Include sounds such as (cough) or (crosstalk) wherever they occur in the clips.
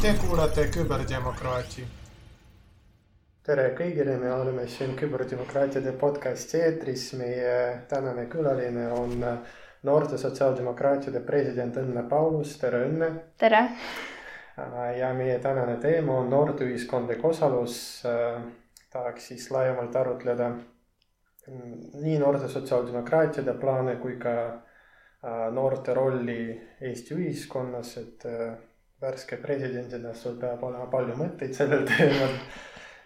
Te kuulate küberdemokraati. tere kõigile, me oleme siin küberdemokraatide podcasti eetris. meie tänane külaline on noorte sotsiaaldemokraatide president Õnne Paulus, tere Õnne. tere. ja meie tänane teema on noorteühiskondlik osalus. tahaks siis laiemalt arutleda nii noorte sotsiaaldemokraatide plaane kui ka noorte rolli Eesti ühiskonnas, et värske presidendina sul peab olema palju mõtteid sellel (laughs) teemal.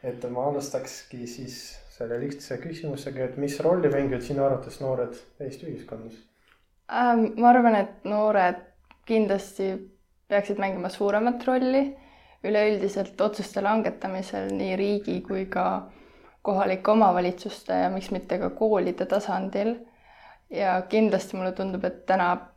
et ma alustakski siis selle lihtsa küsimusega, et mis rolli mängivad sinu arvates noored Eesti ühiskonnas ähm,? ma arvan, et noored kindlasti peaksid mängima suuremat rolli üleüldiselt otsuste langetamisel nii riigi kui ka kohalike omavalitsuste ja miks mitte ka koolide tasandil. ja kindlasti mulle tundub, et täna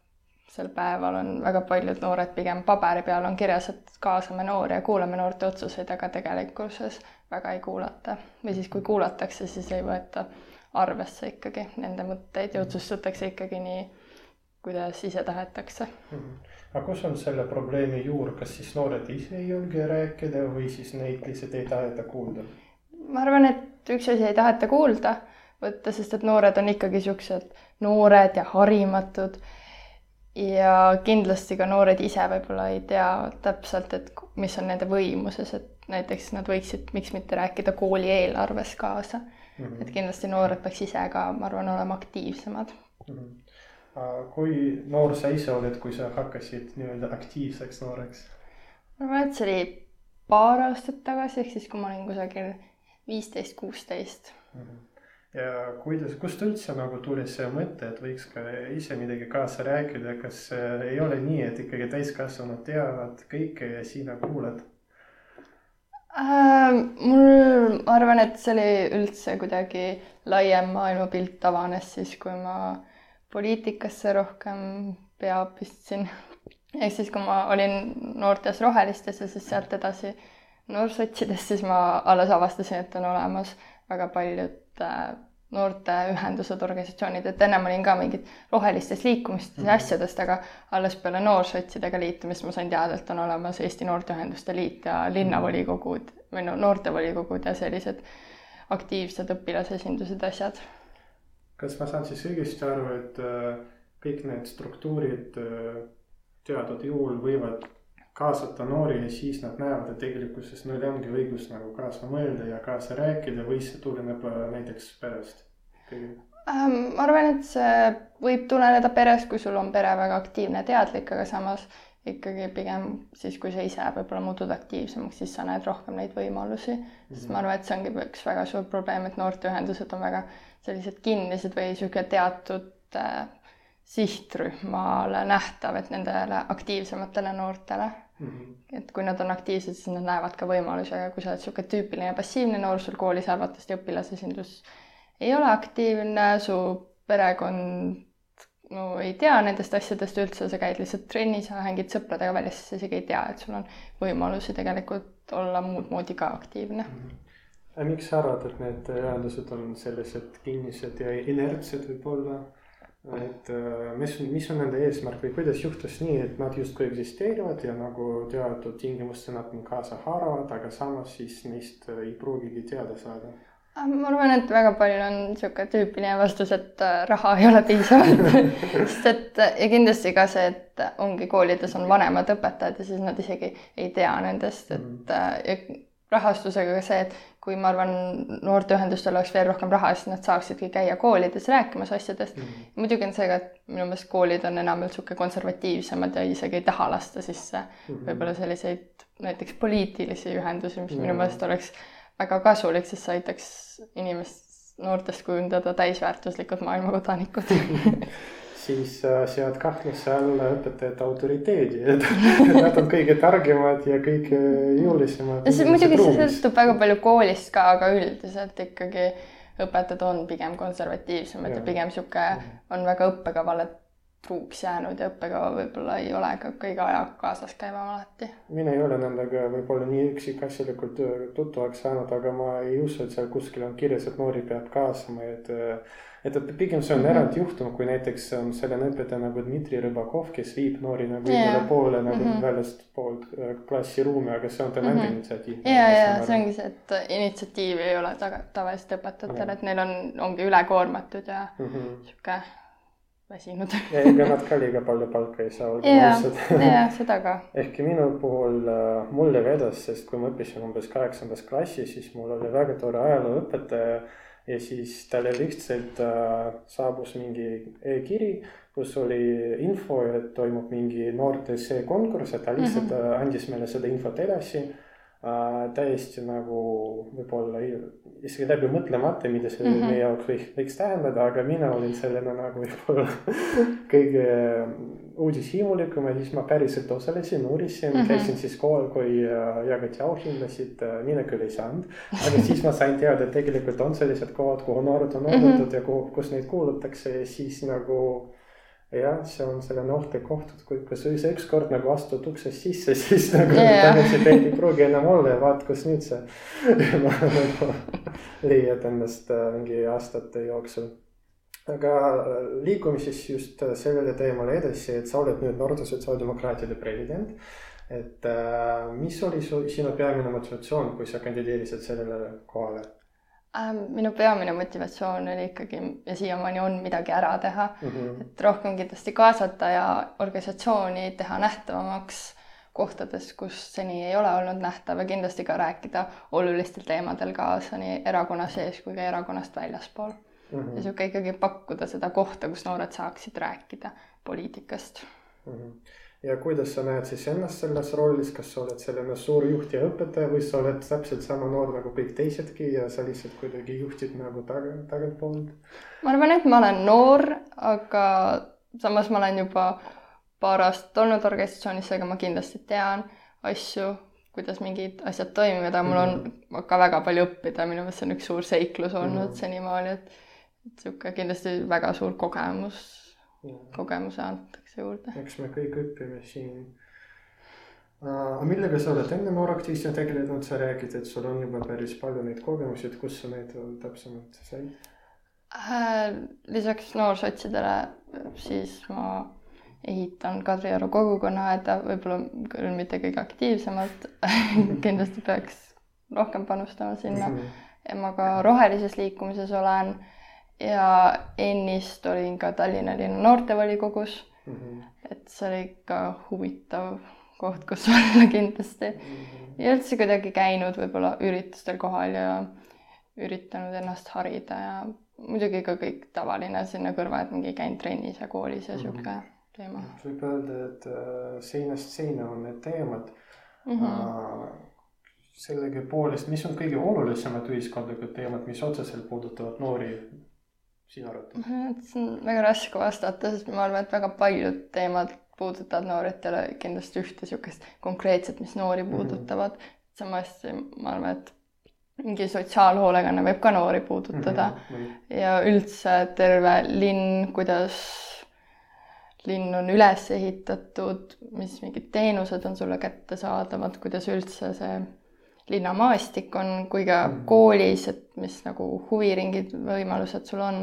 sel päeval on väga paljud noored pigem paberi peal on kirjas, et kaasame noori ja kuulame noorte otsuseid, aga tegelikkuses väga ei kuulata. või siis, kui kuulatakse, siis ei võeta arvesse ikkagi nende mõtteid ja otsustatakse ikkagi nii, kuidas ise tahetakse mm. -hmm. aga kus on selle probleemi juur, kas siis noored ise ei julge rääkida või siis neid lihtsalt ei taheta kuulda? ma arvan, et üks asi ei taheta kuulda võtta, sest et noored on ikkagi siuksed noored ja harimatud ja kindlasti ka noored ise võib-olla ei tea täpselt, et mis on nende võimuses, et näiteks nad võiksid, miks mitte rääkida kooli eelarves kaasa mm. -hmm. et kindlasti noored peaks ise ka, ma arvan, olema aktiivsemad mm. -hmm. kui noor sa ise oled, kui sa hakkasid nii-öelda aktiivseks nooreks? ma arvan, et see oli paar aastat tagasi, ehk siis kui ma olin kusagil viisteist, kuusteist mhm ja kuidas, kust üldse nagu tuli see mõte, et võiks ka ise midagi kaasa rääkida, kas ei ole nii, et ikkagi täiskasvanud teavad kõike ja sina kuulad äh,? mul, ma arvan, et see oli üldse kuidagi laiem maailmapilt avanes siis, kui ma poliitikasse rohkem pea pistsin. (laughs) ehk siis, kui ma olin noortes rohelistes ja siis sealt edasi noorsotsides, siis ma alles avastasin, et on olemas väga paljud Äh, noorteühendused, organisatsioonid, et ennem olin ka mingid rohelistes liikumistes ja mm -hmm. asjadest, aga alles peale noorsotsidega liitumist ma sain teada, et on olemas Eesti Noorteühenduste Liit ja linnavolikogud või no noortevolikogud ja sellised aktiivsed õpilasesindused, asjad. kas ma saan siis õigesti aru, et äh, kõik need struktuurid äh, teatud juhul võivad kaasata noori ja siis nad näevad, et tegelikkuses neil ongi õigus nagu kaasa mõelda ja kaasa rääkida või see tuleneb äh, näiteks perest? Ähm, ma arvan, et see võib tuleneda perest, kui sul on pere väga aktiivne, teadlik, aga samas ikkagi pigem siis, kui sa ise võib-olla muutud aktiivsemaks, siis sa näed rohkem neid võimalusi mm. -hmm. sest ma arvan, et see ongi üks väga suur probleem, et noorteühendused on väga sellised kinnised või niisugune teatud äh, sihtrühmale nähtav, et nendele aktiivsematele noortele Mm -hmm. et kui nad on aktiivsed, siis nad näevad ka võimalusi, aga kui sa oled niisugune tüüpiline passiivne noor, sul koolis arvatavasti õpilasesindus ei ole aktiivne, su perekond no ei tea nendest asjadest üldse, sa käid lihtsalt trennis, hängid sõpradega väljas, siis sa isegi ei tea, et sul on võimalusi tegelikult olla muud moodi ka aktiivne mm. -hmm. aga miks sa arvad, et need ühendused on sellised kinnised ja inertsed võib-olla? Et äh, mis, mis on nende eesmärk või kuidas juhtus nii, et nad justkui eksisteerivad ja nagu teatud tingimustel nad kaasa haaravad, aga samas siis neist ei pruugigi teada saada? Ah, ma arvan, et väga palju on niisugune tüüpiline vastus, et äh, raha ei ole piisavalt (laughs) sest et ja kindlasti ka see, et ongi koolides on vanemad õpetajad ja siis nad isegi ei tea nendest, et mm. ja rahastusega ka see, et kui ma arvan, noorteühendustel oleks veel rohkem raha, siis nad saaksidki käia koolides rääkimas asjadest mm. -hmm. muidugi on see ka, et minu meelest koolid on enamjaolt niisugune konservatiivsemad ja isegi ei taha lasta sisse mm -hmm. võib-olla selliseid näiteks poliitilisi ühendusi, mis mm -hmm. minu meelest oleks väga kasulik, sest see aitaks inimest, noortest kujundada täisväärtuslikud maailmakodanikud (laughs) siis äh, sead kahtluse alla õpetajate autoriteedi, et (laughs) nad on kõige targemad ja kõige jõulisemad. muidugi see sõltub väga palju koolist ka, aga üldiselt ikkagi õpetajad on pigem konservatiivsemad ja, ja pigem sihuke on väga õppekavale truuks jäänud ja õppekava võib-olla ei ole ka kõige ajaga kaasas käima alati. mina ei ole nendega võib-olla nii üksikasjalikult tuttavaks saanud, aga ma ei usu, et seal kuskil on kirjas, et noori peab kaasama, et et, et pigem see on mm -hmm. erandjuhtum, kui näiteks on selline õpetaja nagu Dmitri Rõbakov, kes viib noori nagu yeah. igale poole nagu mm -hmm. väljastpoolt äh, klassiruumi, aga see on tema enda mm -hmm. initsiatiiv. ja, ja see ongi see, et initsiatiivi ei ole taga, tavaliselt õpetajatel, et neil on, ongi ülekoormatud ja mm -hmm. Väsinud. (laughs) ja ega nad ka liiga palju palka ei saa. ja, ja (laughs) seda ka. ehkki minu puhul äh, mulle vedas, sest kui ma õppisin umbes kaheksandas klassis, siis mul oli väga tore ajalooõpetaja ja siis talle lihtsalt äh, saabus mingi e-kiri, kus oli info, et toimub mingi noorte essee konkurss ja ta lihtsalt mm -hmm. andis meile seda infot edasi äh,. täiesti nagu võib-olla isegi läbi mõtlemata, mida see mm -hmm. meie jaoks võiks, võiks tähendada, aga mina olin sellena nagu võib-olla (laughs) kõige uudishimulikum ja siis ma päriselt osalesin, uurisin mm, -hmm. käisin siis kohal, kui äh, jagati auhindasid, äh, mina küll ei saanud. aga siis ma sain teada, et tegelikult on sellised kohad, kuhu noored on oodatud mm -hmm. ja kuhu, kus neid kuulatakse ja siis nagu jah, see on selline ohtlik koht, et kui, kui sa ise ükskord nagu astud uksest sisse, (laughs) siis nagu yeah. tagasiteed ei pruugi enam olla ja vaat kus nüüd see (laughs) nagu leiad ennast äh, mingi aastate jooksul aga äh, liigume siis just äh, sellele teemale edasi, et sa oled nüüd Noorte Sotsiaaldemokraatide president. et mis oli su, sinu peamine motivatsioon, kui sa kandideerisid sellele kohale? Ähm, minu peamine motivatsioon oli ikkagi ja siiamaani on midagi ära teha mm, -hmm. et rohkem kindlasti kaasata ja organisatsiooni teha nähtavamaks kohtades, kus seni ei ole olnud nähtav ja kindlasti ka rääkida olulistel teemadel kaasa nii erakonna sees kui ka erakonnast väljaspool mm. -hmm. ja sihuke ikkagi pakkuda seda kohta, kus noored saaksid rääkida poliitikast mm. -hmm. Ja kuidas sa näed siis ennast selles rollis, kas sa oled selline suur juht ja õpetaja või sa oled täpselt sama noor nagu kõik teisedki ja sa lihtsalt kuidagi juhtid nagu taga, tagantpoolt? ma arvan, et ma olen noor, aga samas ma olen juba paar aastat olnud organisatsioonis, seega ma kindlasti tean asju, kuidas mingid asjad toimivad, aga mul on mhm. ka väga palju õppida, minu meelest see on üks suur seiklus olnud mm -hmm. senimaani, et et niisugune kindlasti väga suur kogemus, kogemuse antakse juurde. eks me kõik õpime siin aga millega sa oled enne nooruktiivselt tegelenud, sa räägid, et sul on juba päris palju neid kogemusi, et kus sa neid täpsemalt said äh,? lisaks noorsotsidele, siis ma ehitan Kadrioru kogukonnaaeda, võib-olla küll mitte kõige aktiivsemalt (laughs) kindlasti peaks rohkem panustama sinna mm. -hmm. ma ka rohelises liikumises olen ja ennist olin ka Tallinna linna noortevolikogus mm. -hmm. et see oli ikka huvitav koht, kus (laughs) olla kindlasti mm. -hmm. ja üldse kuidagi käinud võib-olla üritustel kohal ja üritanud ennast harida ja muidugi ka kõik tavaline sinna kõrva, et mingi käin trennis ja koolis ja mm -hmm. sihuke teema. võib öelda, et äh, seinast seina on need teemad mm. -hmm. sellegipoolest, mis on kõige olulisemad ühiskondlikud teemad, mis otseselt puudutavad noori sinu arvates? see on väga raske vastata, sest ma arvan, et väga paljud teemad puudutavad noori, et ei ole kindlasti ühte niisugust konkreetset, mis noori mhm. puudutavad mm. -hmm. samas ma arvan, et mingi sotsiaalhoolekanne võib ka noori puudutada mm -hmm. ja üldse terve linn, kuidas linn on üles ehitatud, mis mingid teenused on sulle kättesaadavad, kuidas üldse see linnamaastik on kui ka mm. koolis, et mis nagu huviringid, võimalused sul on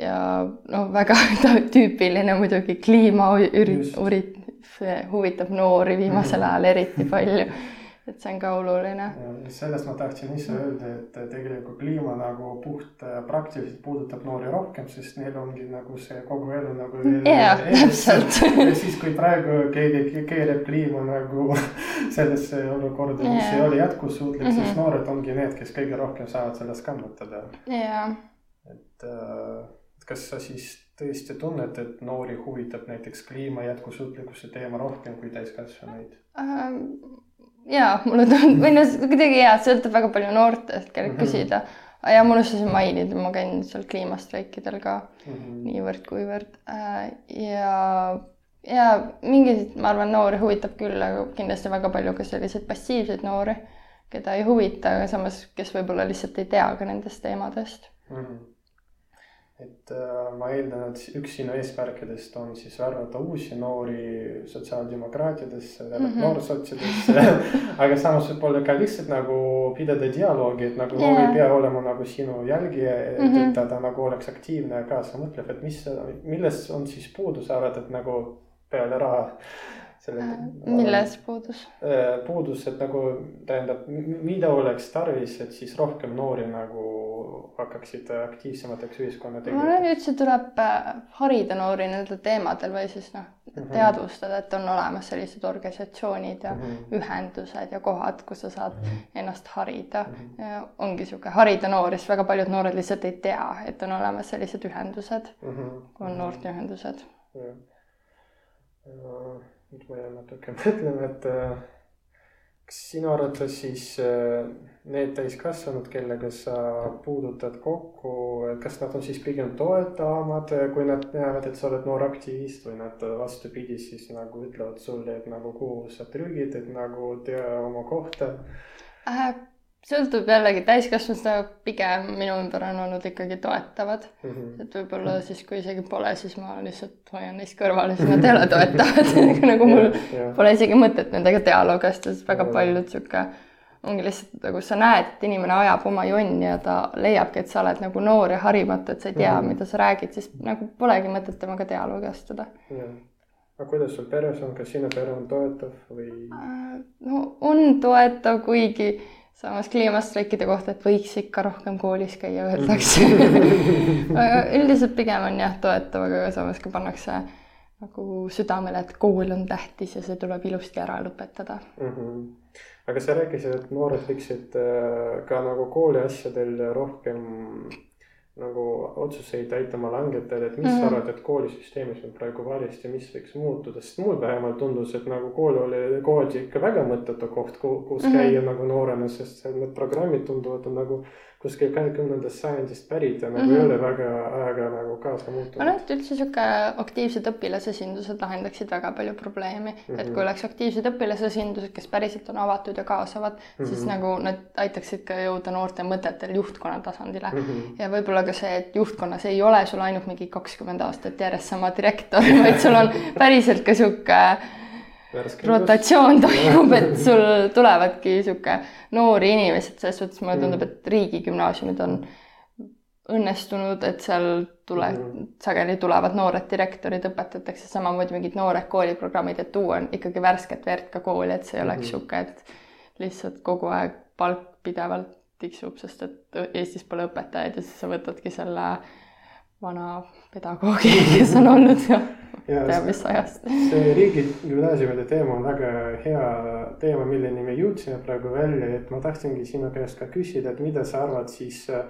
ja noh, väga (laughs) tüüpiline muidugi kliimaürit-, see huvitab noori viimasel mm. ajal eriti palju (laughs) et see on ka oluline. sellest ma tahtsin ise öelda, et tegelikult kliima nagu puht äh, praktiliselt puudutab noori rohkem, sest neil ongi nagu see kogu elu nagu. jah, täpselt. ja siis, kui praegu keegi keerab kliima nagu (laughs) sellesse olukorda, mis ei ole jätkusuutlik mm, -hmm. siis mhm. noored ongi need, kes kõige rohkem saavad sellest kannatada. et äh, kas sa siis tõesti tunned, et noori huvitab näiteks kliima jätkusuutlikkuse teema rohkem kui täiskasvanuid ähm,? Jaa, mulle tundub, või noh, kuidagi jaa, sõltub väga palju noortest, kellelt küsida mm. -hmm. ja ma unustasin mainida, ma käin seal kliimastreikidel ka mm -hmm. niivõrd-kuivõrd äh, ja, ja mingeid, ma arvan, noori huvitab küll, aga kindlasti väga palju ka selliseid passiivseid noori, keda ei huvita, aga samas, kes võib-olla lihtsalt ei tea ka nendest teemadest mm. -hmm et äh, ma eeldan, et üks sinu eesmärkidest on siis värvata uusi noori sotsiaaldemokraatidesse mm, -hmm. noorsotsidesse (laughs) (laughs) aga samas võib-olla ka lihtsalt nagu pidada dialoogi, et nagu yeah. ei pea olema nagu sinu jälgija, et mm, -hmm. ta, ta nagu oleks aktiivne ja kaasa mõtleb, et mis, milles on siis puudu, sa arvad, et nagu peale raha selle äh,. milles puudus? Äh, puudus, et nagu tähendab, mida oleks tarvis, et siis rohkem noori nagu hakkaksid aktiivsemateks ühiskonnategijateks? ma arvan, üldse tuleb äh, harida noori nendel teemadel või siis noh mm -hmm., teadvustada, et on olemas sellised organisatsioonid ja mm -hmm. ühendused ja kohad, kus sa saad mm -hmm. ennast harida mm. -hmm. ja ongi sihuke harida noori, sest väga paljud noored lihtsalt ei tea, et on olemas sellised ühendused mm, -hmm. on noorteühendused. Nüüd ma jään natuke (laughs) mõtlema, et äh, kas sinu arvates siis äh, need täiskasvanud, kellega sa puudutad kokku, kas nad on siis pigem toetavamad, kui nad näevad, et sa oled noor aktivist või nad vastupidi siis nagu ütlevad sulle, et nagu kuhu sa trügid, et nagu tea oma kohta äh,? Sõltub jällegi täiskasvanust, aga pigem minu ümber on olnud ikkagi toetavad mm. -hmm. et võib-olla siis, kui isegi pole, siis ma lihtsalt hoian neist kõrvale, siis nad ei ole toetavad (laughs) nagu mul yeah, yeah. pole isegi mõtet nendega dialoogi astuda, sest väga paljud sihuke ongi lihtsalt nagu sa näed, et inimene ajab oma jonni ja ta leiabki, et sa oled nagu noor ja harimatu, et sa ei tea mm, -hmm. mida sa räägid, siis nagu polegi mõtet temaga dialoogi astuda yeah aga kuidas sul peres on, kas sinu pere on toetav või? Äh, no on toetav, kuigi samas kliimastreikide kohta, et võiks ikka rohkem koolis käia, öeldakse (laughs) aga üldiselt pigem on jah, toetav, aga samas ka pannakse nagu südamele, et kool on tähtis ja see tuleb ilusti ära lõpetada mm. -hmm. aga sa rääkisid, et noored võiksid äh, ka nagu kooli asjadel rohkem nagu otsuseid aitama langetada, et mis mm -hmm. sa arvad, et koolisüsteemis on praegu valesti, mis võiks muutuda, sest mul vähemalt tundus, et nagu kool oli, kool oli ikka väga mõttetu koht, kus mm -hmm. käia nagu noorena, sest need programmid tunduvad nagu kuskil kahekümnendast sajandist pärit ja nagu mm -hmm. ei ole väga ajaga nagu kaasa muutunud. ma arvan, et üldse sihuke aktiivsed õpilasesindused lahendaksid väga palju probleemi mm, -hmm. et kui oleks aktiivsed õpilasesindused, kes päriselt on avatud ja kaasavad mm, -hmm. siis mhm. nagu nad aitaksid ka jõuda noorte mõtetel juhtkonna tasandile mm. -hmm. ja võib-olla ka see, et juhtkonnas ei ole sul ainult mingi kakskümmend aastat järjest sama direktor, (laughs) vaid sul on päriselt ka sihuke rotatsioon (laughs) toimub, et sul tulevadki sihuke noori inimesed, selles suhtes mulle tundub, et riigigümnaasiumid on õnnestunud, et seal tule mm, sageli tulevad noored direktorid, õpetatakse samamoodi mingid noored kooliprogrammid, et tuua ikkagi värsket verd ka kooli, et see ei oleks niisugune mm -hmm., et lihtsalt kogu aeg palk pidevalt tiksub, sest et Eestis pole õpetajaid ja siis sa võtadki selle vana pedagoogi, kes on olnud ja teab mis ajast. see riigigümnaasiumide teema on väga hea teema, milleni me jõudsime praegu välja, et ma tahtsingi sinu käest ka küsida, et mida sa arvad siis äh,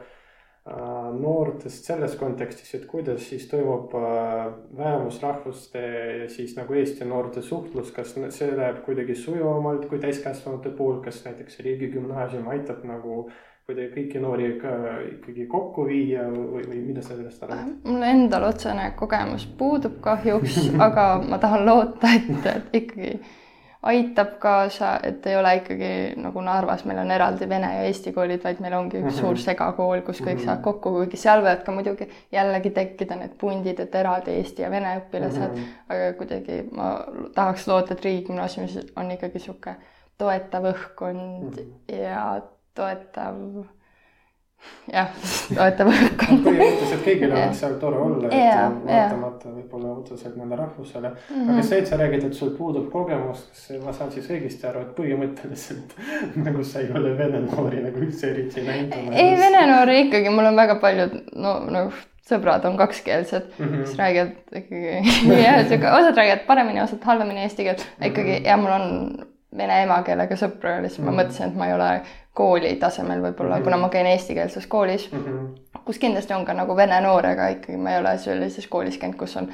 noortest selles kontekstis, et kuidas siis toimub äh, vähemusrahvuste ja siis nagu Eesti noorte suhtlus, kas see läheb kuidagi sujuvamalt kui täiskasvanute puhul, kas näiteks riigigümnaasium aitab nagu äh, kuidagi kõiki noori ka ikkagi kokku viia või, või mida sa sellest arvad? mul endal otsene kogemus puudub kahjuks (laughs) aga ma tahan loota, et, et ikkagi aitab kaasa, et ei ole ikkagi nagu Narvas, meil on eraldi vene ja eesti koolid, vaid meil ongi üks mm -hmm. suur segakool, kus kõik mm -hmm. saavad kokku, kuigi seal võivad ka muidugi jällegi tekkida need pundid, et eraldi eesti ja vene õpilased mm, -hmm. aga kuidagi ma tahaks loota, et riigigümnaasiumis on ikkagi niisugune toetav õhkkond mm -hmm. ja toetav, jah, toetav õhkkond. põhimõtteliselt kõigil oleks seal tore olla, et yeah, vaatamata võib-olla otseselt nende rahvusele mm. -hmm. aga see, et sa räägid, et sul puudub kogemus, kas ma saan siis õigesti aru, et põhimõtteliselt (laughs) nagu sa ei ole vene noori nagu üldse eriti näinud? ei, vene noori ikkagi, mul on väga paljud, no nagu sõbrad on kakskeelsed mm, -hmm. kes räägivad ikkagi (laughs) osad räägivad paremini, osad halvemini eesti keelt, ikkagi mm -hmm. ja mul on vene emakeelega sõpru ja siis mm -hmm. ma mõtlesin, et ma ei ole kooli tasemel võib-olla mm, -hmm. kuna ma käin eestikeelses koolis mm, -hmm. kus kindlasti on ka nagu vene noor, aga ikkagi ma ei ole sellises koolis käinud, kus on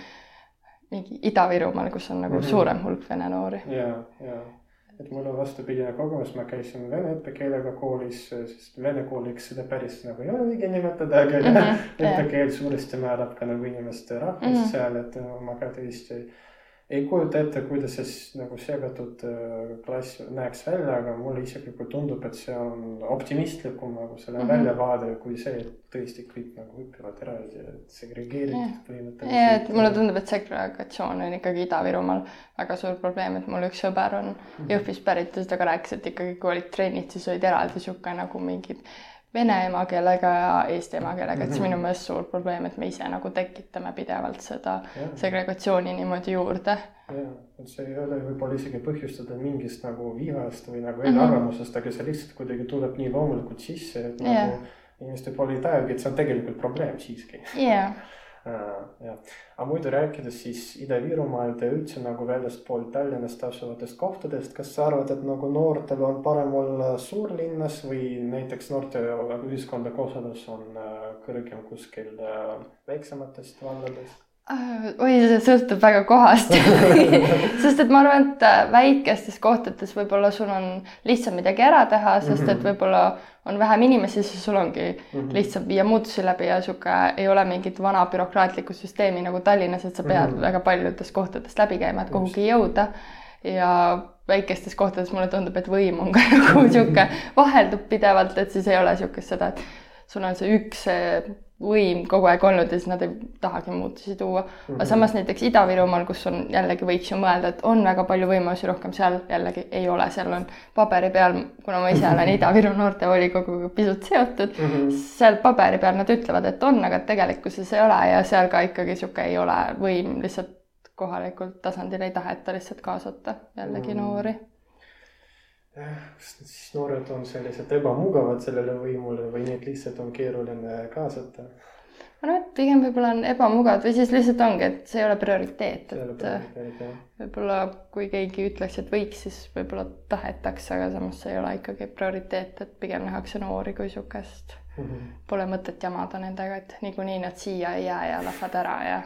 mingi Ida-Virumaal, kus on nagu mm -hmm. suurem hulk vene noori. ja, ja, et mul on vastupidine kogemus, ma käisin vene õppekeelega koolis, sest vene kooliks seda päris nagu ei olegi nimetada, aga (laughs) mm -hmm. õppekeel suuresti määrab ka nagu inimeste rahvust mm -hmm. seal, et ma ka tõesti ei kujuta ette, kuidas siis nagu segatud äh, klass näeks välja, aga mulle isiklikult tundub, et see on optimistlikum nagu selle mm -hmm. väljavaade kui see, et tõesti kõik nagu õpivad eraldi ja segregeeritud põhimõtteliselt. ja et mulle tundub, et segregatsioon on ikkagi Ida-Virumaal väga suur probleem, et mul üks sõber on Jõhvist pärit ja ta ka rääkis, et ikkagi kui olid trennid, siis olid eraldi sihuke nagu mingid vene emakeelega ja eesti emakeelega, et see on minu meelest suur probleem, et me ise nagu tekitame pidevalt seda Jah. segregatsiooni niimoodi juurde. jah, et see ei ole võib-olla isegi põhjustada mingist nagu vihast või nagu Mhm. eelarvamusest mm, -hmm. aga see lihtsalt kuidagi tuleb nii loomulikult sisse, et Jah. nagu inimeste poole ei tajugi, et see on tegelikult probleem siiski jaa, Äh, jah, aga muidu rääkides siis Ida-Virumaalt ja üldse nagu väljaspool Tallinnast asuvatest kohtadest, kas sa arvad, et nagu noortel on parem olla suurlinnas või näiteks noorte ühiskondlik osalus on äh, kõrgem kuskil äh, väiksematest valdadest? Äh, oi, see sõltub väga kohast (laughs) sest et ma arvan, et äh, väikestes kohtades võib-olla sul on lihtsam midagi ära teha, sest et Mhm. võib-olla on vähem inimesi, siis sul ongi Mhm. lihtsam viia muutusi läbi ja sihuke ei ole mingit vana bürokraatlikku süsteemi nagu Tallinnas, et sa pead Mhm. väga paljudest kohtadest läbi käima, et kuhugi jõuda. ja väikestes kohtades mulle tundub, et võim on (laughs) ka nagu sihuke vaheldub pidevalt, et siis ei ole sihukest seda, et sul on see üks see võim kogu aeg olnud ja siis nad ei tahagi muutusi tuua. aga samas näiteks Ida-Virumaal, kus on jällegi võiks ju mõelda, et on väga palju võimalusi rohkem, seal jällegi ei ole, seal on paberi peal, kuna ma ise olen (laughs) Ida-Viru noortevolikoguga pisut seotud mm, Mhm. -hmm. seal paberi peal nad ütlevad, et on, aga tegelikkuses ei ole ja seal ka ikkagi niisugune ei ole võim lihtsalt kohalikul tasandil ei taheta lihtsalt kaasata jällegi Mm. noori. Siis noored on sellised ebamugavad sellele võimule või neid lihtsalt on keeruline kaasata? ma arvan, et pigem võib-olla on ebamugavad või siis lihtsalt ongi, et see ei ole prioriteet, et jah. võib-olla kui keegi ütleks, et võiks, siis võib-olla tahetakse, aga samas see ei ole ikkagi prioriteet, et pigem nähakse noori kui niisugust. Mhm. Pole mõtet jamada nendega, et niikuinii nad siia ei jää ja lähevad ära ja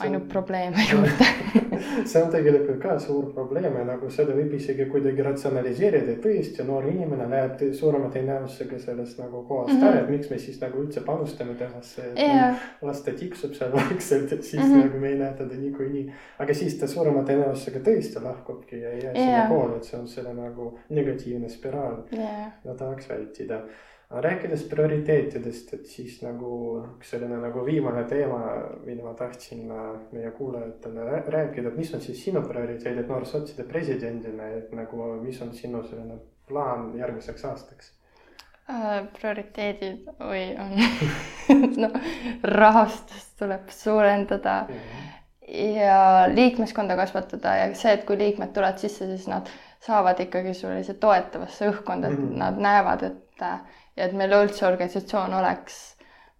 ainult probleeme juurde. (laughs) see on tegelikult ka suur probleem ja nagu seda võib isegi kuidagi ratsionaliseerida, tõesti noor inimene läheb suurema tõenäosusega sellest nagu kohast Mhm. ära, et miks me siis nagu üldse panustame temasse, Jah. las ta tiksub seal vaikselt, et siis Mhm. nagu me ei näe teda niikuinii. aga siis ta suurema tõenäosusega tõesti lahkubki ja ei jää sinna Jah. kooli, et see on selle nagu negatiivne spiraal jah, mida tahaks vältida. Aga rääkides prioriteetidest, et siis nagu üks selline nagu viimane teema, mida ma tahtsin äh, meie kuulajatele rää- rääkida, et mis on siis sinu prioriteedid noorsotside presidendina, et nagu, mis on sinu selline plaan järgmiseks aastaks? Äh, prioriteedid, oi, on (laughs) no rahastust tuleb suurendada ja liikmeskonda kasvatada ja see, et kui liikmed tulevad sisse, siis nad saavad ikkagi sellise toetavasse õhkkonda, et Mhm. nad näevad, et ja et meil üldse organisatsioon oleks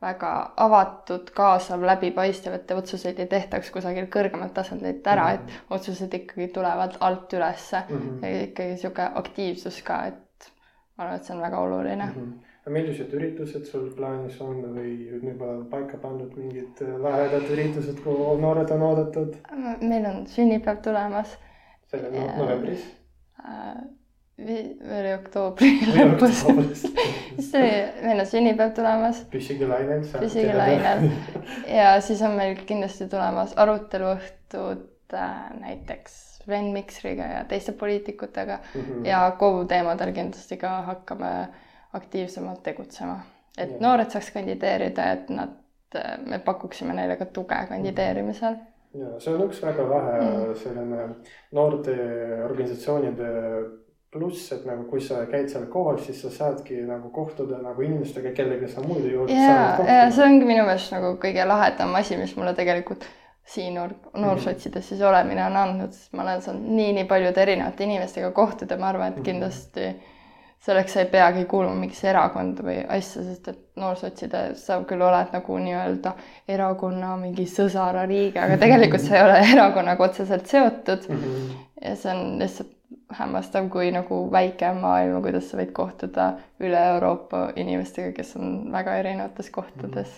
väga avatud, kaasav, läbipaistev, et otsuseid ei tehtaks kusagil kõrgemalt tasandilt ära, et otsused ikkagi tulevad alt ülesse Mhm. ja ikkagi niisugune aktiivsus ka, et ma arvan, et see on väga oluline Mhm. millised üritused sul plaanis on või juba paika pandud mingid äh, lahedad üritused, kuhu noored on oodatud meil on sünnipäev tulemas selle novembris? äh, oli oktoobri lõpus. (laughs) oktoobris? see, meil on sünnipäev tulemas, püsige lainel. püsige lainel (laughs) ja siis on meil kindlasti tulemas aruteluõhtud äh, näiteks Sven Miksriga ja teiste poliitikutega Mhm. ja KOV teemadel kindlasti ka hakkame aktiivsemalt tegutsema, et Jah. noored saaks kandideerida, et nad, me pakuksime neile ka tuge kandideerimisel ja see on üks väga lahe Mm. selline noorte organisatsioonide pluss, et nagu kui sa käid seal kohal, siis sa saadki nagu kohtuda nagu inimestega, kellega sa muidu ei oleks ja, saanud ja see kohtuda. ongi minu meelest nagu kõige lahedam asi, mis mulle tegelikult siin noor, noorsotsides siis olemine on andnud, sest ma olen saanud nii-nii paljude erinevate inimestega kohtuda, ma arvan, et kindlasti selleks sa ei peagi kuuluma mingisse erakonda või asja, sest et noorsotside sa küll oled nagu nii-öelda erakonna mingi sõsaraliige, aga tegelikult sa ei ole (laughs) erakonnaga otseselt seotud Mhm. ja see on lihtsalt hämmastav, kui nagu väike on maailm, kuidas sa võid kohtuda üle Euroopa inimestega, kes on väga erinevates kohtades.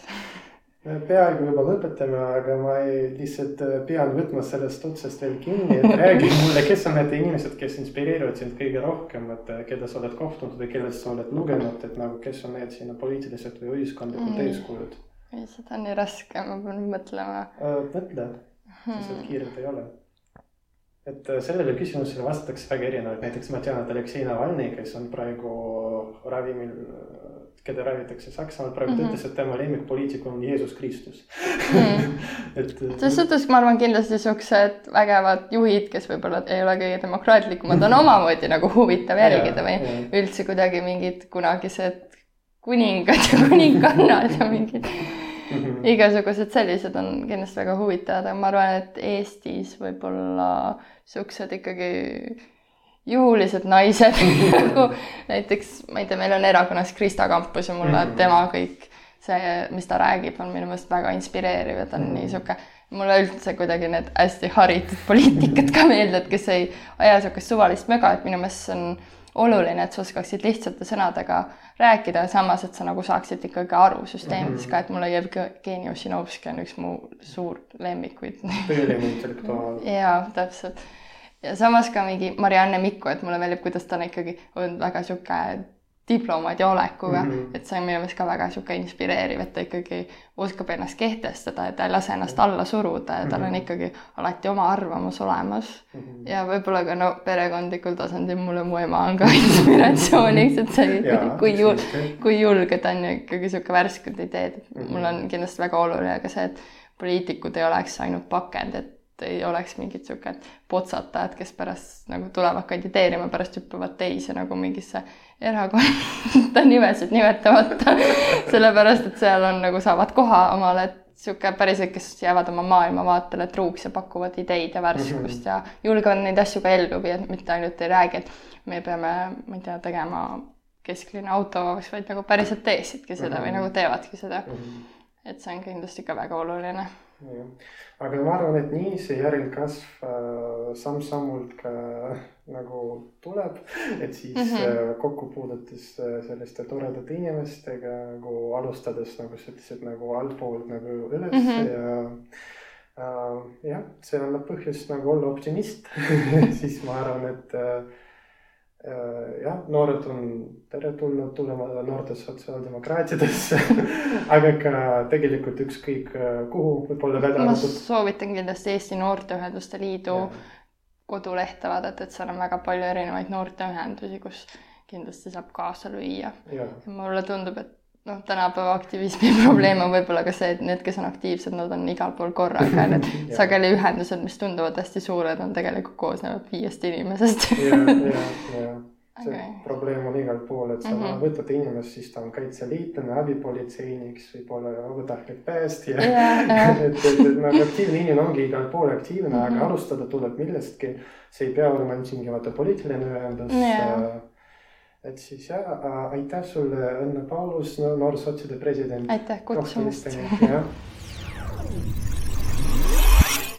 me peaaegu juba lõpetame, aga ma ei, lihtsalt äh, pean võtma sellest otsast veel kinni, et (laughs) räägi mulle, kes on need inimesed, kes inspireerivad sind kõige rohkem, et äh, keda sa oled kohtunud või kellest sa oled lugenud, et nagu, kes on need sinu poliitilised või ühiskondlikud Mm. eeskujud ei, seda on nii raske, ma pean mõtlema. äh,? mõtle, lihtsalt kiirelt ei ole. Et äh, sellele küsimusele vastatakse väga erinevalt, näiteks ma tean, et Aleksei Navalnõi, kes on praegu ravimil, keda ravitakse Saksamaal, praegu mm -hmm. ütles, et tema lemmikpoliitik on Jeesus Kristus (laughs) mm.. et. selles suhtes ma arvan kindlasti siuksed vägevad juhid, kes võib-olla ei ole kõige demokraatlikumad, on omamoodi nagu huvitav jälgida või ja. üldse kuidagi mingid kunagised kuningad ja kuningannad ja mingid (laughs) mm -hmm. igasugused sellised on kindlasti väga huvitavad, aga ma arvan, et Eestis võib-olla siuksed ikkagi juhulised naised (laughs) nagu näiteks, ma ei tea, meil on erakonnas Krista Kampus ja mulle mm -hmm. tema kõik see, mis ta räägib, on minu meelest väga inspireeriv ja ta on mm nii sihuke, mulle üldse kuidagi need hästi haritud poliitikud ka meeldivad, kes ei aja sihukest suvalist möga, et minu meelest see on oluline, et sa oskaksid lihtsate sõnadega rääkida, samas et sa nagu saaksid ikkagi aru süsteemidest ka, et mulle Jevgeni Ossinovski on üks mu suur lemmikuid. tõeline intellektuaal. jaa, täpselt. ja samas ka mingi Marianne Mikko, et mulle meeldib, kuidas ta on ikkagi on väga sihuke diplomaadi olekuga mm, -hmm. et see on minu meelest ka väga niisugune inspireeriv, et ta ikkagi oskab ennast kehtestada ja ta ei lase ennast alla suruda ja tal mm -hmm. on mhm. ikkagi alati oma arvamus olemas mm. -hmm. ja võib-olla ka no perekondlikul tasandil mulle mu ema on ka (laughs) inspiratsiooniks, et see ja, kui jul-, kui julge ta on ja ikkagi niisugune värsked ideed, et mm -hmm. mul on kindlasti väga oluline ka see, et poliitikud ei oleks ainult pakend, et ei oleks mingid sihuke potsatajad, kes pärast nagu tulevad kandideerima, pärast hüppavad teise nagu mingisse erakonda (laughs) nimesid nimetamata. Sellepärast et seal on nagu saavad koha omale, et sihuke päriselt, kes jäävad oma maailmavaatele truuks ja pakuvad ideid ja värskust ja julgevad neid asju ka ellu viia, et mitte ainult ei räägi, et me peame, ma ei tea, tegema kesklinna autovabaks, vaid nagu päriselt teeksidki seda või nagu teevadki seda. et see on kindlasti ka väga oluline aga ma arvan, et nii see järelkasv äh, samm-sammult ka nagu tuleb, et siis mm -hmm. äh, selliste toredate inimestega nagu alustades nagu sa ütlesid nagu altpoolt nagu üles mm -hmm. ja äh, jah, see annab põhjust nagu olla optimist (laughs) siis ma arvan, et äh, Äh, jah, noored on teretulnud tulema noorte sotsiaaldemokraatidesse (laughs) aga ka tegelikult ükskõik äh, kuhu võib-olla välja arvatud. ma soovitan kindlasti Eesti Noorteühenduste Liidu ja. kodulehte vaadata, et seal on väga palju erinevaid noorteühendusi, kus kindlasti saab kaasa lüüa. mulle tundub, et noh, tänapäeva aktivismi (laughs) probleem on võib-olla ka see, et need, kes on aktiivsed, nad on igal pool korraga (laughs) need sageli ühendused, mis tunduvad hästi suured, on tegelikult koosnevad viiest inimesest ja, ja, ja see okay. probleem on igal pool, et sa mm -hmm. võtad inimest, siis ta on kaitseliitlane, abipolitseinik, võib-olla vabatahtlik päästja yeah,. (laughs) et, et, et nagu aktiivne inimene ongi igal pool aktiivne mm, -hmm. aga mhm. alustada tuleb millestki. see ei pea olema tingimata poliitiline ühendus yeah et siis ja aitäh sulle, Õnne Paulus, noorsotside president. aitäh kutsumast.